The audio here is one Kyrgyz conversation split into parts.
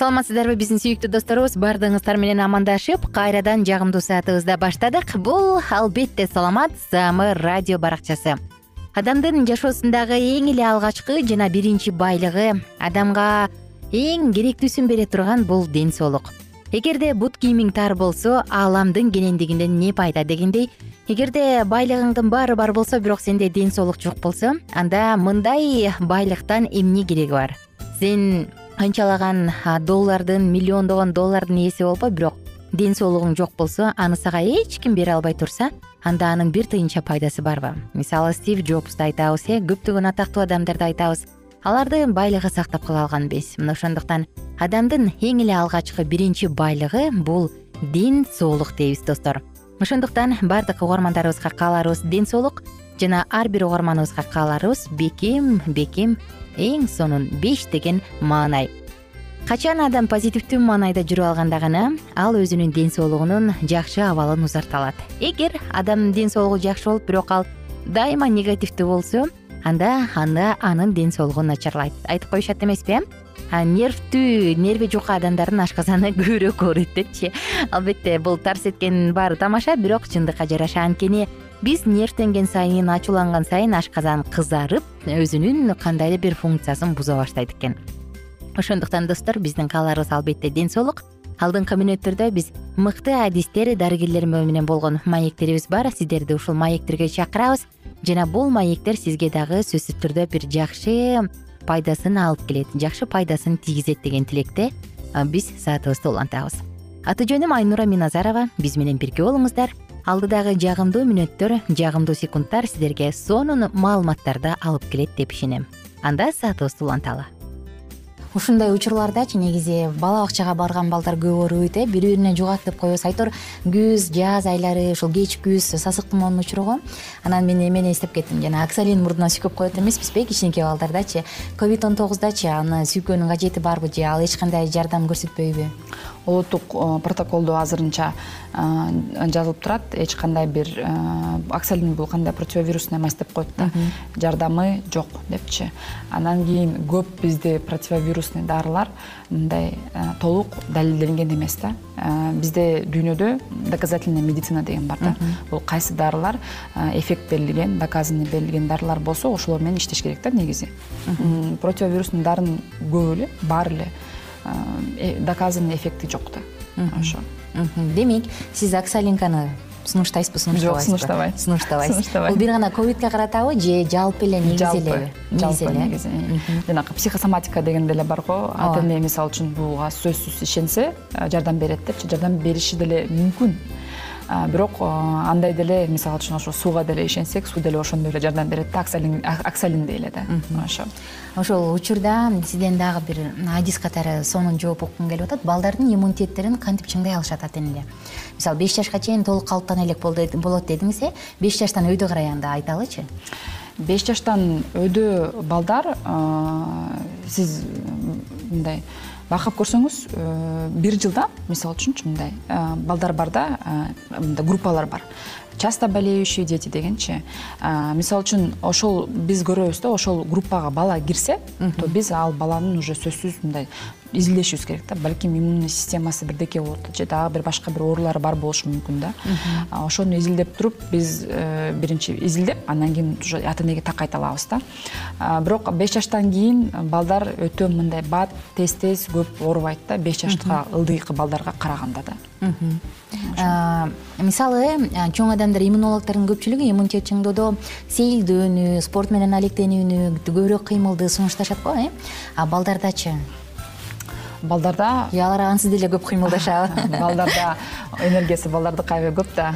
саламатсыздарбы биздин сүйүктүү досторубуз. Баардыгыңыздар менен амандашып кайрадан жагымдуу саатыбызды баштадык. Бул албетте саламат саамы радио баракчасы. Адамдын жашоосундагы эң эле алгачкы жана биринчи байлыгы адамга эң керектүүсүн бере турган бул ден соолук. Эгерде бут кийимиң тар болсо ааламдын кенендигинен эмне пайда дегендей эгерде байлыгыңдын баары бар болсо бирок сенде ден соолук жок болсо анда мындай байлыктан эмне кереги бар? Сен канчалаган доллардын миллиондогон доллардын ээси болбо бирок ден соолугуң жок болсо аны сага эч ким бере албай турса анда анын бир тыйынча пайдасы барбы мисалы стив джобсту айтабыз э көптөгөн атактуу адамдарды айтабыз. Аларды байлыгы сактап кала алган эмес мына ошондуктан адамдын эң эле алгачкы биринчи байлыгы бул ден соолук дейбиз достор. Ошондуктан баардык угармандарыбызга кааларыбыз ден соолук жана ар бир угарманыбызга кааларыбыз бекем бекем эң сонун беш деген маанай. Качан адам позитивдүү маанайда жүрүп алганда гана ал өзүнүн ден соолугунун жакшы абалын узарта алат эгер адамдын ден соолугу жакшы болуп бирок ал дайыма негативдүү болсо анда анда анын ден соолугу начарлайт. Айтып коюшат эмеспи э нервдүү нерви жука адамдардын ашказаны көбүрөөк ооруйт депчи. Албетте бул тарс эткендин баары тамаша бирок чындыкка жараша. Анткени биз нервденген сайын ачууланган сайын ашказан кызарып өзүнүн кандайдыр бир функциясын буза баштайт экен. Ошондуктан достор биздин кааларыбыз албетте ден соолук. Алдыңкы мүнөттөрдө биз мыкты адистер дарыгерлер менен болгон маектерибиз бар. Сиздерди ушул маектерге чакырабыз. Жана бул маектер сизге дагы сөзсүз түрдө бир жакшы пайдасын алып келет жакшы пайдасын тийгизет деген тилекте биз саатыбызды улантабыз. Аты жөнүм айнура миназарова. Биз менен бирге болуңуздар алдыдагы жагымдуу мүнөттөр жагымдуу секундтар сиздерге сонун маалыматтарды алып келет деп ишенем. Анда саатыбызды уланталы. Ушундай учурлардачы негизи бала бакчага барган балдар көп ооруйт э бири бирине жугат деп коебуз айтор күз жаз айлары ушул кеч күз сасык тумоонун учуру го анан мен эмени эстеп кеттим жана оксалин мурдуна сүйкөп коет эмеспизби кичинекей балдардачы ковид он тогуздачы аны сүйкөөнүн кажети барбы же ал эч кандай жардам көрсөтпөйбү улуттук э, протоколдо азырынча э, жазылып турат. Эч кандай бир оксалин бул кандай противовирусный эмес деп коет да. Жардамы жок депчи. Андан кийин көп бизде противовирусный дарылар мындай э, толук далилденген эмес да. Бизде дүйнөдө доказательная медицина деген бар да. Бул кайсы дарылар? Эффект берилген доказанный берилген дарылар болсо ошолор менен иштеш керек да негизи противовирусный дарынын көбү эле баары эле. Э, доказанный эффекти жок да ошо демек сиз оксалинканы сунуштайсызбы сунуштабайсызбы? жок сунуштабайм. Сунуштабайсыз. Сунуштабайм. Бул бир гана ковидке каратабы же жалпы эле негизи элеби жалпы эле негизи жанагы психосоматика деген деле бар го. Ата эне мисалы үчүн буга сөзсүз ишенсе жардам берет депчи. Жардам бериши деле мүмкүн бирок андай деле мисалы үчүн ошо сууга деле ишенсек суу деле ошондой эле жардам берет да аксалиндей эле да. Ошо ошол учурда сизден дагы бир адис катары сонун жооп уккум келип атат. Балдардын иммунитеттерин кантип чыңдай алышат ата энелер мисалы беш жашка чейин толук калыптана элек болот дедиңиз э? Беш жаштан өйдө карай анда айталычы беш жаштан өйдө балдар сиз мындай байкап көрсөңүз э, бир жылда мисалы үчүнчү мындай э, балдар бар да э, мындай группалар бар часто болеющие дети дегенчи мисалы үчүн ошол биз көрөбүз да ошол группага бала кирсе то биз ал баланын уже сөзсүз мындай изилдешибиз керек да. Балким иммунный системасы бирдеке болот же дагы бир башка бир оорулары бар болушу мүмкүн да. Ошону изилдеп туруп биз э, биринчи изилдеп андан кийин уже ата энеге так айта алабыз да. Бирок беш жаштан кийин балдар өтө мындай бат тез тез көп оорубайт да беш жашка ылдыйкы балдарга караганда да мисалы чоң адамдар иммунологдордун көпчүлүгү иммунитет чыңдоодо сейилдөөнү спорт менен алектенүүнү көбүрөөк кыймылды сунушташат го э? А балдардачы? Балдарда алар ансыз деле көп кыймылдашабы балдарда энергиясы балдардыкы аябай көп да.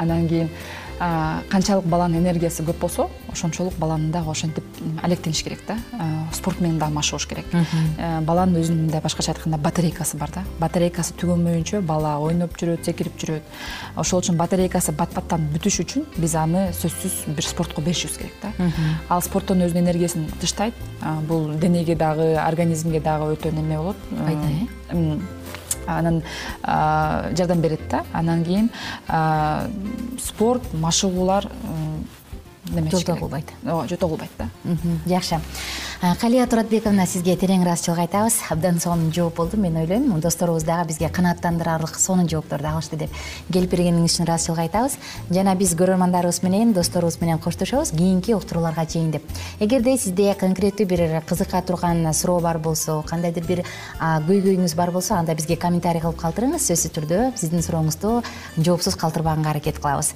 Анан кийин канчалык баланын энергиясы көп болсо ошончолук баланын дагы ошентип алектениш керек да. Спорт менен дагы машыгыш керек. Э, баланын өзүнүн мындай башкача айтканда батарейкасы бар да. Батарейкасы түгөнмөйүнчө бала ойноп жүрөт секирип жүрөт. Ошол үчүн батарейкасы бат баттан бүтүш үчүн биз аны сөзсүз бир спортко беришибиз керек да. Ал спорттон өзүнүн энергиясын тыштайт. Бул денеге дагы организмге дагы өтө неме болот. Пайда э анан жардам берет да. Анан кийин спорт машыгуулар жолтоо кылбайт ооба жото кылбайт да. Жакшы. Калия туратбековна сизге терең ыраазычылык айтабыз. Абдан сонун жооп болду мен ойлойм. Досторубуз дагы бизге канааттандырарлык сонун жоопторду алышты деп келип бергениңиз үчүн ыраазычылык айтабыз. Жана биз көрөрмандарыбыз менен досторубуз менен коштошобуз. Кийинки уктурууларга чейин деп. Эгерде сизде конкреттүү бир кызыка турган суроо бар болсо кандайдыр бир көйгөйүңүз бар болсо анда бизге комментарий кылып калтырыңыз. Сөзсүз түрдө сиздин сурооңузду жоопсуз калтырбаганга аракет кылабыз.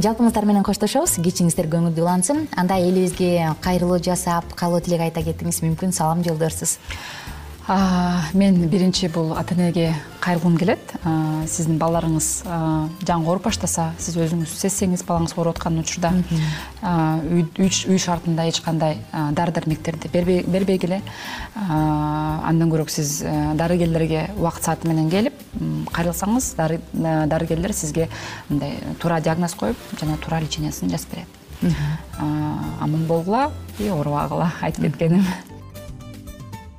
Жалпыңыздар менен коштошобуз. Кечиңиздер улансын анда элибизге кайрылуу жасап каалоо тилек айта кетиңиз мүмкүн салам жолдорсуз. Мен биринчи бул ата энеге кайрылгым келет. Сиздин балдарыңыз жаңы ооруп баштаса сиз өзүңүз сезсеңиз балаңыз ооруп аткан учурда үй шартында эч кандай дары дармектерди бербегиле. Андан көрө сиз дарыгерлерге убакыт сааты менен келип кайрылсаңыз дарыгерлер сизге мындай туура диагноз коюп жана туура лечениясын жазып берет аман болгула и оорубагыла айтып кеткеним.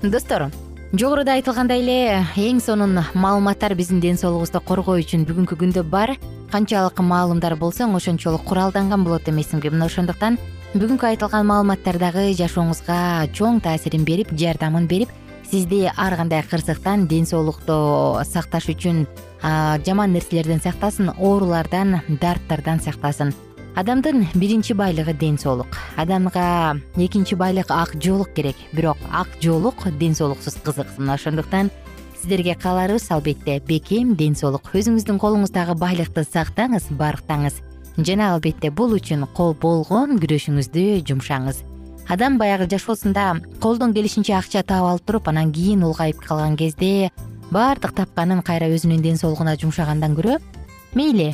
Достор жогоруда айтылгандай эле эң сонун маалыматтар биздин ден соолугубузду коргоо үчүн бүгүнкү күндө бар. Канчалык маалымдар болсоң ошончолук куралданган болот эмессиңби мына ошондуктан бүгүнкү айтылган маалыматтар дагы жашооңузга чоң таасирин берип жардамын берип сизди ар кандай кырсыктан ден соолукту сакташ үчүн жаман нерселерден сактасын оорулардан дарттардан сактасын адамдын биринчи байлыгы ден соолук. Адамга экинчи байлык ак жоолук керек. Бирок ак жоолук ден соолуксуз кызык мына ошондуктан сиздерге кааларыбыз албетте бекем ден соолук өзүңүздүн колуңуздагы байлыкты сактаңыз барктаңыз. Жана албетте бул үчүн кол болгон күрөшүңүздү жумшаңыз. Адам баягы жашоосунда колдон келишинче акча таап алып туруп анан кийин улгайып калган кезде баардык тапканын кайра өзүнүн ден соолугуна жумшагандан көрө мейли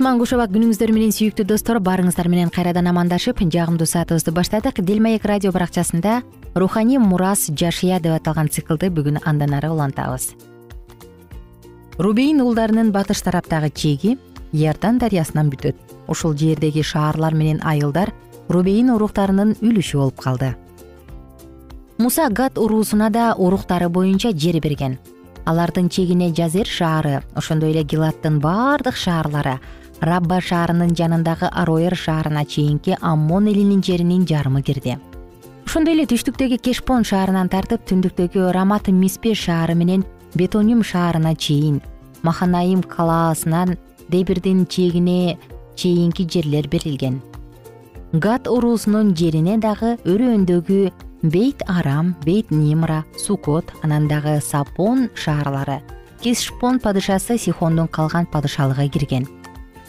кутман куш абак күнүңүздөр менен сүйүктүү достор баарыңыздар менен кайрадан амандашып жагымдуу саатыбызды баштадык. Дил маек радио баракчасында руханий мурас жашыя деп аталган циклды бүгүн андан ары улантабыз. Рубейн уулдарынын батыш тараптагы чеги иордан дарыясынан бүтөт. Ушул жердеги шаарлар менен айылдар рубейн уруктарынын үлүшү болуп калды. Муса гат уруусуна да уруктары боюнча жер берген. Алардын чегине жазер шаары ошондой эле гилаттын баардык шаарлары рабба шаарынын жанындагы ароер шаарына чейинки аммон элинин жеринин жарымы кирди. Ошондой эле түштүктөгү кешпон шаарынан тартып түндүктөгү рамат миспе шаары менен бетоним шаарына чейин маханаим калаасынан дебирдин чегине чейинки жерлер берилген. Гат уруусунун жерине дагы өрөөндөгү бейт арам бейт нимра сукот анан дагы сапон шаарлары кесшпон падышасы сихондун калган падышалыгы кирген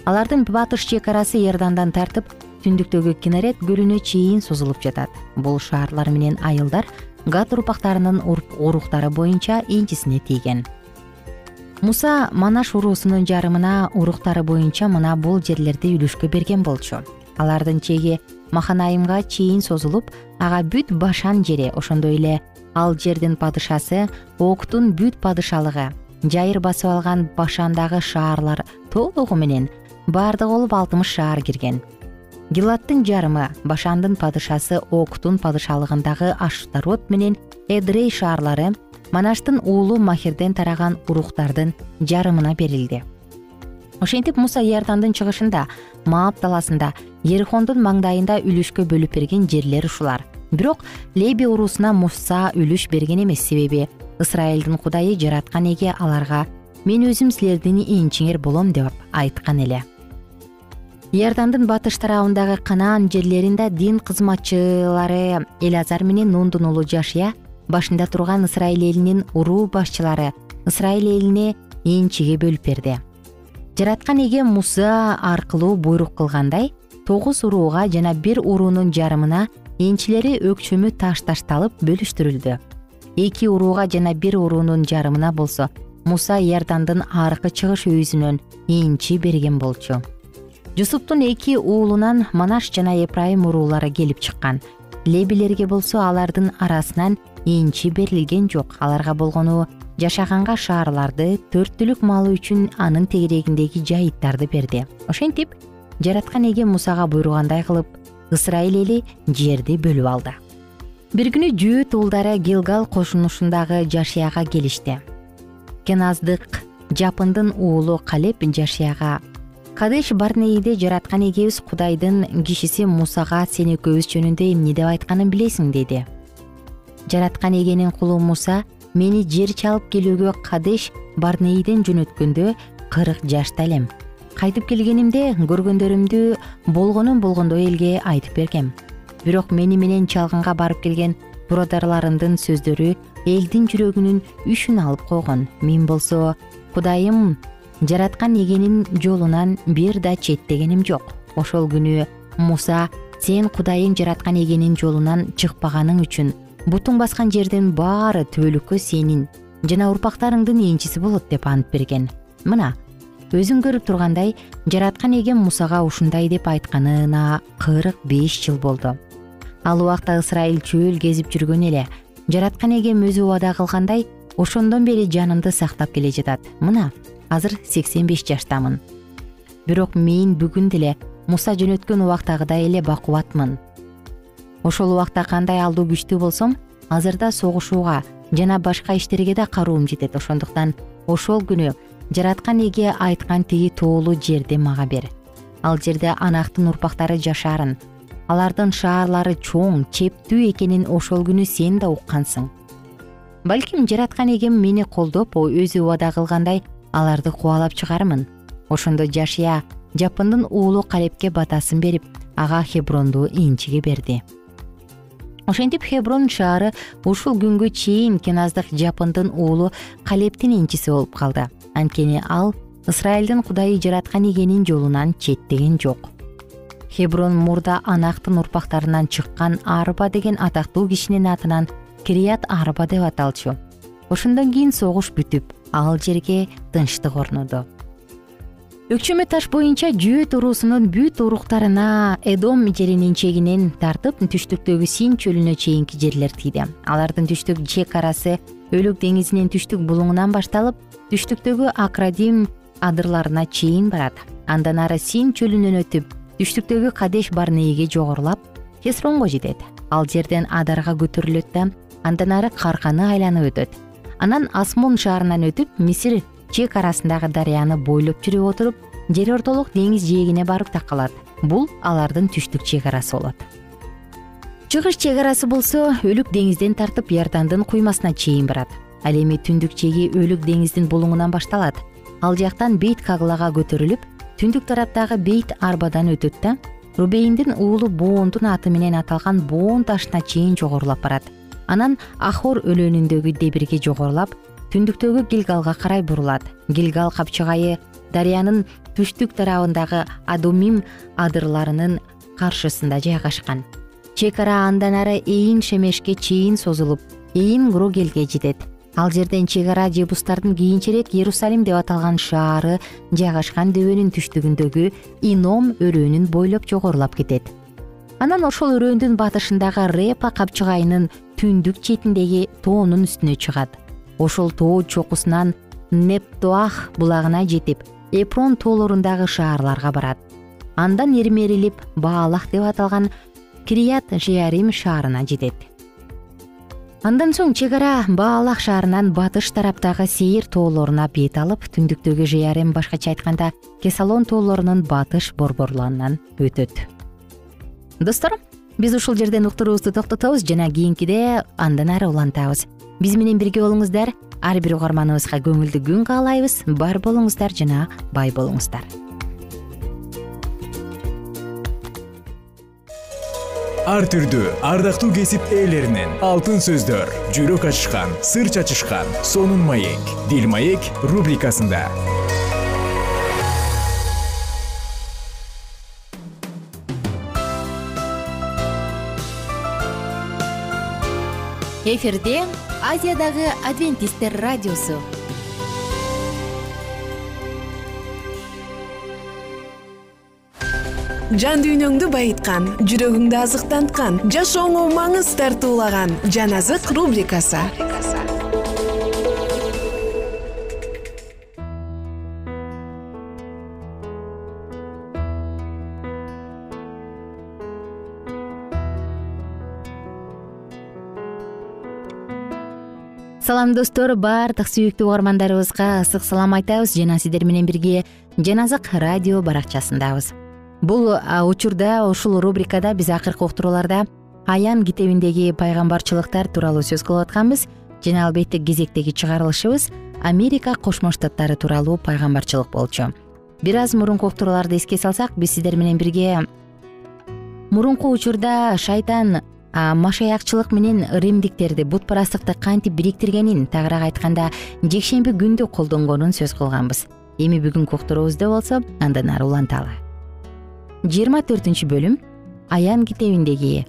алардын батыш чек арасы иордандан тартып түндүктөгү кинерет көлүнө чейин созулуп жатат. Бул шаарлар менен айылдар гат урпактарынын уруктары боюнча энчисине тийген. Муса манаш уруусунун жарымына уруктары боюнча мына бул жерлерди үлүшкө берген болчу. Алардын чеги маханайымга чейин созулуп ага бүт башан жери ошондой эле ал жердин падышасы октун бүт падышалыгы жайыр басып алган башандагы шаарлар толугу менен баардыгы болуп алтымыш шаар кирген. Гилаттын жарымы башандын падышасы октун падышалыгындагы аштарот менен эдрей шаарлары манаштын уулу махирден тараган уруктардын жарымына берилди. Ошентип муса иордандын чыгышында маап даласында ерихондун маңдайында үлүшкө бөлүп берген жерлер ушулар. Бирок леби уруусуна муса үлүш берген эмес себеби ысрайылдын кудайы жараткан эге аларга мен өзүм силердин энчиңер болом деп айткан эле иордандын батыш тарабындагы канаан жерлеринде дин кызматчылары элазар менен нундун уулу жашия башында турган ысрайыл элинин уруу башчылары ысрайыл элине энчиге бөлүп берди. Жараткан эге муса аркылуу буйрук кылгандай тогуз урууга жана бир уруунун жарымына энчилери өкчөмү таш ташталып бөлүштүрүлдү. Эки урууга жана бир уруунун жарымына болсо муса иордандын аркы чыгыш өйүзүнөн энчи берген болчу жусуптун эки уулунан манаш жана эпрайым уруулары келип чыккан. Лебилерге болсо алардын арасынан энчи берилген жок. Аларга болгону жашаганга шаарларды төрт түлүк малы үчүн анын тегерегиндеги жайыттарды берди. Ошентип жараткан эге мусага буйругандай кылып ысрайыл эли жерди бөлүп алды. Бир күнү жөөт уулдары гилгал кошунушундагы жашияга келишти. Кеназдык жапындын уулу калеп жашияга кадыш барнеиде жараткан эгебиз кудайдын кишиси мусага сен экөөбүз жөнүндө эмне деп айтканын билесиң деди. Жараткан эгенин кулу муса мени жер чалып келүүгө кадеш барнеиден жөнөткөндө кырк жашта элем. Кайтып келгенимде көргөндөрүмдү болгонун болгондой элге айтып бергем. Бирок мени менен чалгынга барып келген бурадарларымдын сөздөрү элдин жүрөгүнүн үшүн алып койгон. Мен болсо кудайым жараткан эгенин жолунан бир да четтегеним жок. Ошол күнү муса сен кудайың жараткан эгенин жолунан чыкпаганың үчүн бутуң баскан жердин баары түбөлүккө сенин жана урпактарыңдын энчиси болот деп ант берген. Мына өзүң көрүп тургандай жараткан эген мусага ушундай деп айтканына кырк беш жыл болду. Ал убакта ысрайыл чөөл кезип жүргөн эле жараткан эгем өзү убада кылгандай ошондон бери жанымды сактап келе жатат. Мына азыр сексен беш жаштамын. Бирок мен бүгүн деле муса жөнөткөн убактагыдай эле бакубатмын. Ошол убакта кандай алдуу күчтүү болсом азыр да согушууга жана башка иштерге да кароом жетет. Ошондуктан ошол күнү жараткан эге айткан тиги тоолуу жерди мага бер. Ал жерде анактын урпактары жашаарын алардын шаарлары чоң чептүү экенин ошол күнү сен да уккансың. Балким жараткан эгем мени колдоп өзү убада кылгандай аларды кубалап чыгармын. Ошондо жашия жапындын уулу калепке батасын берип ага хебронду энчиге берди. Ошентип хеброн шаары ушул күнгө чейин кеназдык жапындын уулу калептин энчиси болуп калды. Анткени ал ысрайылдын кудайы жараткан эгенин жолунан четтеген жок. Хеброн мурда анактын урпактарынан чыккан арба деген атактуу кишинин атынан кирият арба деп аталчу. Ошондон кийин согуш бүтүп ал жерге тынчтык орноду. Өкчөмө таш боюнча жөөт уруусунун бүт уруктарына эдом жеринин чегинен тартып түштүктөгү син чөлүнө чейинки жерлер тийди. Алардын түштүк чек арасы өлүк деңизинин түштүк булуңунан башталып түштүктөгү акрадим адырларына чейин барат. Андан ары син чөлүнөн өтүп түштүктөгү кадеш барнейге жогорулап хесронго жетет. Ал жерден адарга көтөрүлөт да андан ары карканы айланып өтөт анан асмон шаарынан өтүп мисир чек арасындагы дарыяны бойлоп жүрүп отуруп жер ортолук деңиз жээгине барып такалат. Бул алардын түштүк чек арасы болот. Чыгыш чек арасы болсо өлүк деңизден тартып иордандын куймасына чейин барат. Ал эми түндүк чеги өлүк деңиздин булуңунан башталат. Ал жактан бейт каглага көтөрүлүп түндүк тараптагы бейт арбадан өтөт да рубейндин уулу боондун аты менен аталган боон ташына чейин жогорулап барат анан ахор өлөөнүндөгү дебирге жогорулап түндүктөгү гилгалга карай бурулат. Гилгал капчыгайы дарыянын түштүк тарабындагы адумим адырларынын каршысында жайгашкан. Чек ара андан ары эйин шемешке чейин созулуп эйин грогелге жетет. Ал жерден чек ара жебустардын кийинчерээк иерусалим деп аталган шаары жайгашкан дөбөнүн түштүгүндөгү ином өрөөнүн бойлоп жогорулап кетет. Анан ошол өрөөндүн батышындагы репа капчыгайынын түндүк четиндеги тоонун үстүнө чыгат. Ошол тоо чокусунан нептоах булагына жетип эпрон тоолорундагы шаарларга барат. Андан эрмерилип баалах деп аталган кирият жеарим шаарына жетет. Андан соң чек ара баалах шаарынан батыш тараптагы сейир тоолоруна бет алып түндүктөгү жеарим башкача айтканда кесалон тоолорунун батыш борборлорунан өтөт. Достор биз ушул жерден уктуруубузду токтотобуз жана кийинкиде андан ары улантабыз. Биз менен бирге болуңуздар ар бир угарманыбызга көңүлдүү күн каалайбыз бар болуңуздар жана бай болуңуздар. Ар түрдүү ардактуу кесип ээлеринен алтын сөздөр жүрөк ачышкан сыр чачышкан сонун маек дил маек рубрикасында эфирде азиядагы адвентисттер радиосу. Жан дүйнөңдү байыткан жүрөгүңдү азыктанткан жашооңо маңыз тартуулаган жан азык рубрикасы салам достор баардык сүйүктүү угармандарыбызга ысык салам айтабыз. Жана сиздер менен бирге жаназык радио баракчасындабыз. Бул учурда ушул рубрикада биз акыркы уктурууларда аян китебиндеги пайгамбарчылыктар тууралуу сөз кылып атканбыз. Жана албетте кезектеги чыгарылышыбыз америка кошмо штаттары тууралуу пайгамбарчылык болчу. Бир аз мурунку уктурууларды эске салсак биз сиздер менен бирге мурунку учурда шайтан машаякчылык менен римдиктерди бутпарастыкты кантип бириктиргенин тагыраак айтканда жекшемби күндү колдонгонун сөз кылганбыз. Эми бүгүнкү уктуруубузда болсо андан ары уланталы. Жыйырма төртүнчү бөлүм аян китебиндеги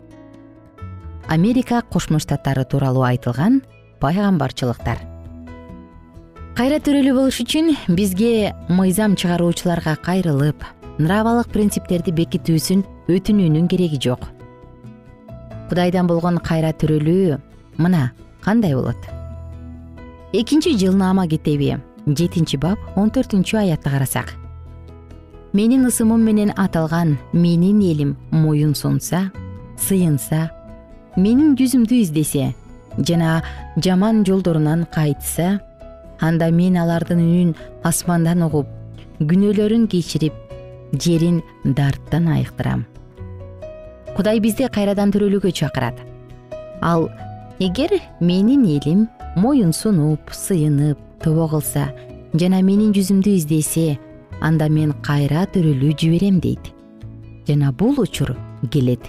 америка кошмо штаттары тууралуу айтылган пайгамбарчылыктар. Кайра төрөлүү болуш үчүн бизге мыйзам чыгаруучуларга кайрылып нравалык принциптерди бекитүүсүн өтүнүүнүн кереги жок кудайдан болгон кайра төрөлүү мына кандай болот? Экинчи жылнаама китеби жетинчи бап он төртүнчү аятты карасак. Менин ысымым менен аталган менин элим моюн сунса сыйынса менин жүзүмдү издесе жана жаман жолдорунан кайтса анда мен алардын үнүн асмандан угуп күнөөлөрүн кечирип жерин дарттан айыктырам кудай бизди кайрадан төрөлүүгө чакырат. Ал эгер менин элим моюн сунуп сыйынып тобо кылса жана менин жүзүмдү издесе анда мен кайра төрөлүү жиберем дейт. Жана бул учур келет.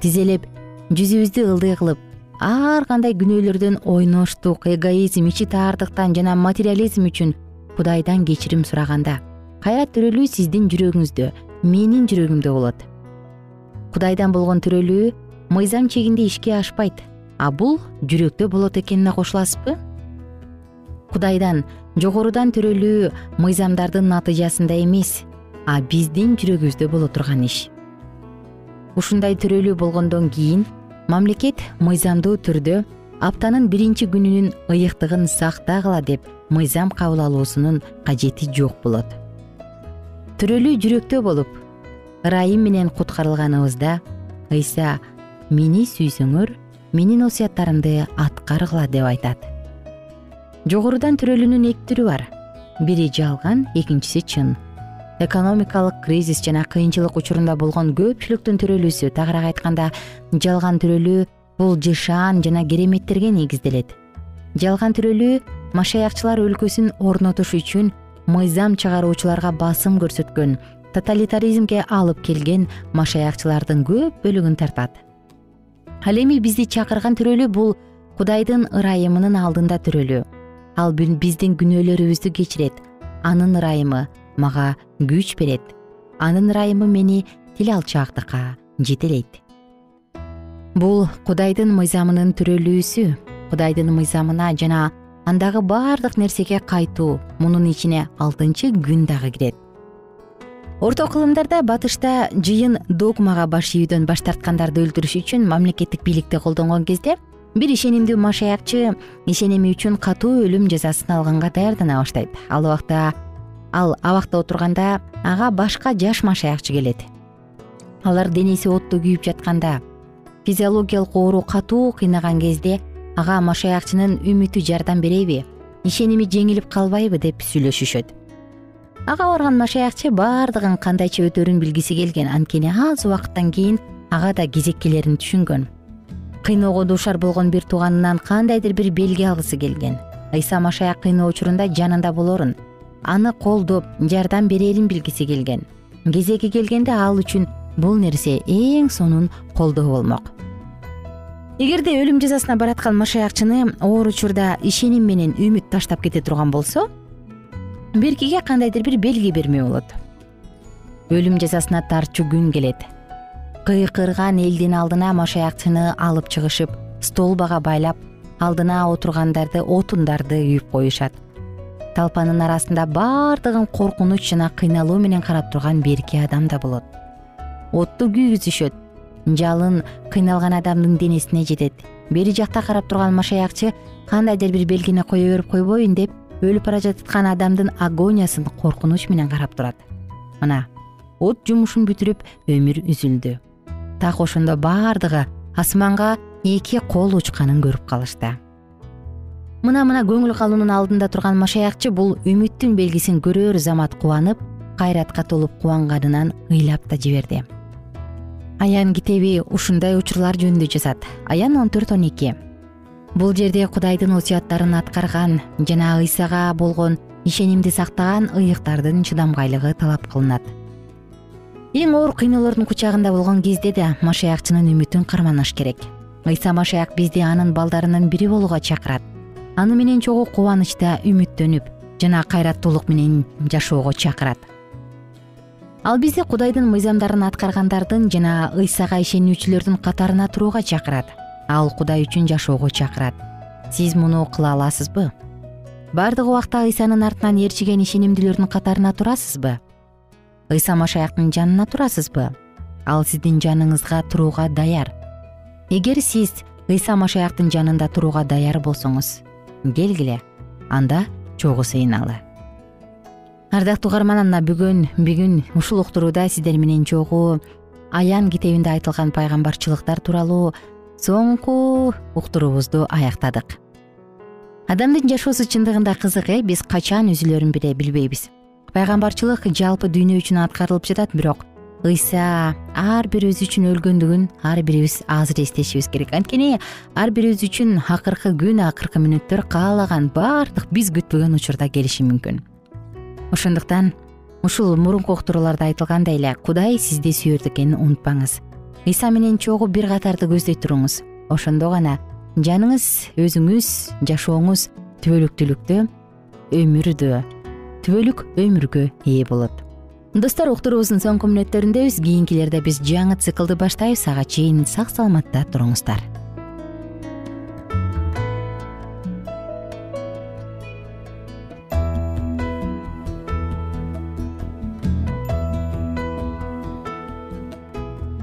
Тизелеп жүзүбүздү ылдый кылып ар кандай күнөөлөрдөн ойноштук эгоизм ичи таардыктан жана материализм үчүн кудайдан кечирим сураганда кайра төрөлүү сиздин жүрөгүңүздө менин жүрөгүмдө болот кудайдан болгон төрөлүү мыйзам чегинде ишке ашпайт. А бул жүрөктө болот экенине кошуласызбы? Кудайдан жогорудан төрөлүү мыйзамдардын натыйжасында эмес а биздин жүрөгүбүздө боло турган иш. Ушундай төрөлүү болгондон кийин мамлекет мыйзамдуу түрдө аптанын биринчи күнүнүн ыйыктыгын сактагыла деп мыйзам кабыл алуусунун кажети жок болот. Төрөлүү жүрөктө болуп ырайым менен куткарылганыбызда ыйса мени сүйсөңөр менин осуяттарымды аткаргыла деп айтат. Жогорудан төрөлүүнүн эки түрү бар. Бири жалган экинчиси чын. Экономикалык кризис жана кыйынчылык учурунда болгон көпчүлүктүн төрөлүүсү тагыраак айтканда жалган төрөлүү бул жышаан жана кереметтерге негизделет. Жалган төрөлүү машаякчылар өлкөсүн орнотуш үчүн мыйзам чыгаруучуларга басым көрсөткөн тоталитаризмге алып келген машаякчылардын көп бөлүгүн тартат. Ал эми бизди чакырган төрөлүү бул кудайдын ырайымынын алдында төрөлүү ал биздин күнөөлөрүбүздү кечирет. Анын ырайымы мага күч берет. Анын ырайымы мени тил алчаактыкка жетелейт. Бул кудайдын мыйзамынын төрөлүүсү кудайдын мыйзамына жана андагы баардык нерсеге кайтуу мунун ичине алтынчы күн дагы кирет орто кылымдарда батышта жыйын догмага баш ийүүдөн баш тарткандарды өлтүрүш үчүн мамлекеттик бийликти колдонгон кезде бир ишенимдүү машаякчы ишеними үчүн катуу өлүм жазасын алганга даярдана баштайт. Ал убакта ал абакта отурганда ага башка жаш машаякчы келет. Алар денеси отто күйүп жатканда физиологиялык оору катуу кыйнаган кезде ага машаякчынын үмүтү жардам береби ишеними жеңилип калбайбы деп сүйлөшүшөт ага барган машаякчы баардыгын кандайча өтөрүн билгиси келген. Анткени аз убакыттан кийин ага да кезек келерин түшүнгөн. Кыйноого дуушар болгон бир тууганынан кандайдыр бир белги алгысы келген. Ыйса машаяк кыйноо учурунда жанында болорун. Аны колдоп жардам берерин билгиси келген. Кезеги келгенде ал үчүн бул нерсе эң сонун колдоо болмок. Эгерде өлүм жазасына бараткан машаякчыны оор учурда ишеним менен үмүт таштап кете турган болсо биркиге кандайдыр бир белги бермөө болот. Өлүм жазасына тартчу күн келет. Кыйкырган элдин алдына машаякчыны алып чыгышып столбага байлап алдына отургандарды отундарды үйүп коюшат. Талпанын арасында баардыгын коркунуч жана кыйналуу менен карап турган берки адам да болот. Отту күйгүзүшөт. Жалын кыйналган адамдын денесине жетет. Бери жакта карап турган машаякчы кандайдыр бир белгини кое берип койбоюн деп өлүп бара жаткан адамдын агониясын коркунуч менен карап турат. Мына от жумушун бүтүрүп өмүр үзүлдү. Так ошондо баардыгы асманга эки кол учканын көрүп калышты. Мына мына көңүл калуунун алдында турган машаякчы бул үмүттүн белгисин көрөр замат кубанып кайратка толуп кубанганынан ыйлап да жиберди. Аян китеби ушундай учурлар жөнүндө жазат аян он төрт он эки бул жерде кудайдын осуяттарын аткарган жана ыйсага болгон ишенимди сактаган ыйыктардын чыдамкайлыгы талап кылынат. Эң оор кыйноолордун кучагында болгон кезде да машаякчынын үмүтүн карманыш керек. Ыйса машаяк бизди анын балдарынын бири болууга чакырат. Аны менен чогуу кубанычта үмүттөнүп жана кайраттуулук менен жашоого чакырат. Ал бизди кудайдын мыйзамдарын аткаргандардын жана ыйсага ишенүүчүлөрдүн катарына турууга чакырат ал кудай үчүн жашоого чакырат. Сиз муну кыла аласызбы? Баардык убакта ыйсанын артынан ээрчиген ишенимдүүлөрдүн катарына турасызбы? Ыйса машаяктын жанына турасызбы? Ал сиздин жаныңызга турууга даяр. Эгер сиз ыйса машаяктын жанында турууга даяр болсоңуз келгиле анда чогуу сыйыналы. Ардактуу угарман мына бүгүн бүгүн ушул уктурууда сиздер менен чогуу аян китебинде айтылган пайгамбарчылыктар тууралуу соңку уктуруубузду аяктадык. Адамдын жашоосу чындыгында кызык э биз качан үзүлөрүн билбейбиз. Пайгамбарчылык жалпы дүйнө үчүн аткарылып жатат бирок ыйса ар бирибиз үчүн өлгөндүгүн ар бирибиз азыр эстешибиз керек. Анткени ар бирибиз үчүн акыркы күн акыркы мүнөттөр каалаган баардык биз күтпөгөн учурда келиши мүмкүн. Ошондуктан ушул мурунку уктурууларда айтылгандай эле кудай сизди сүйөт экенин унутпаңыз ыйса менен чогуу бир катарды көздөй туруңуз. Ошондо гана жаныңыз өзүңүз жашооңуз түбөлүктүүлүктө өмүрдө түбөлүк өмүргө ээ болот. Достор уктуруубуздун соңку мүнөттөрүндөбүз кийинкилерде биз жаңы циклды баштайбыз ага чейин сак саламатта туруңуздар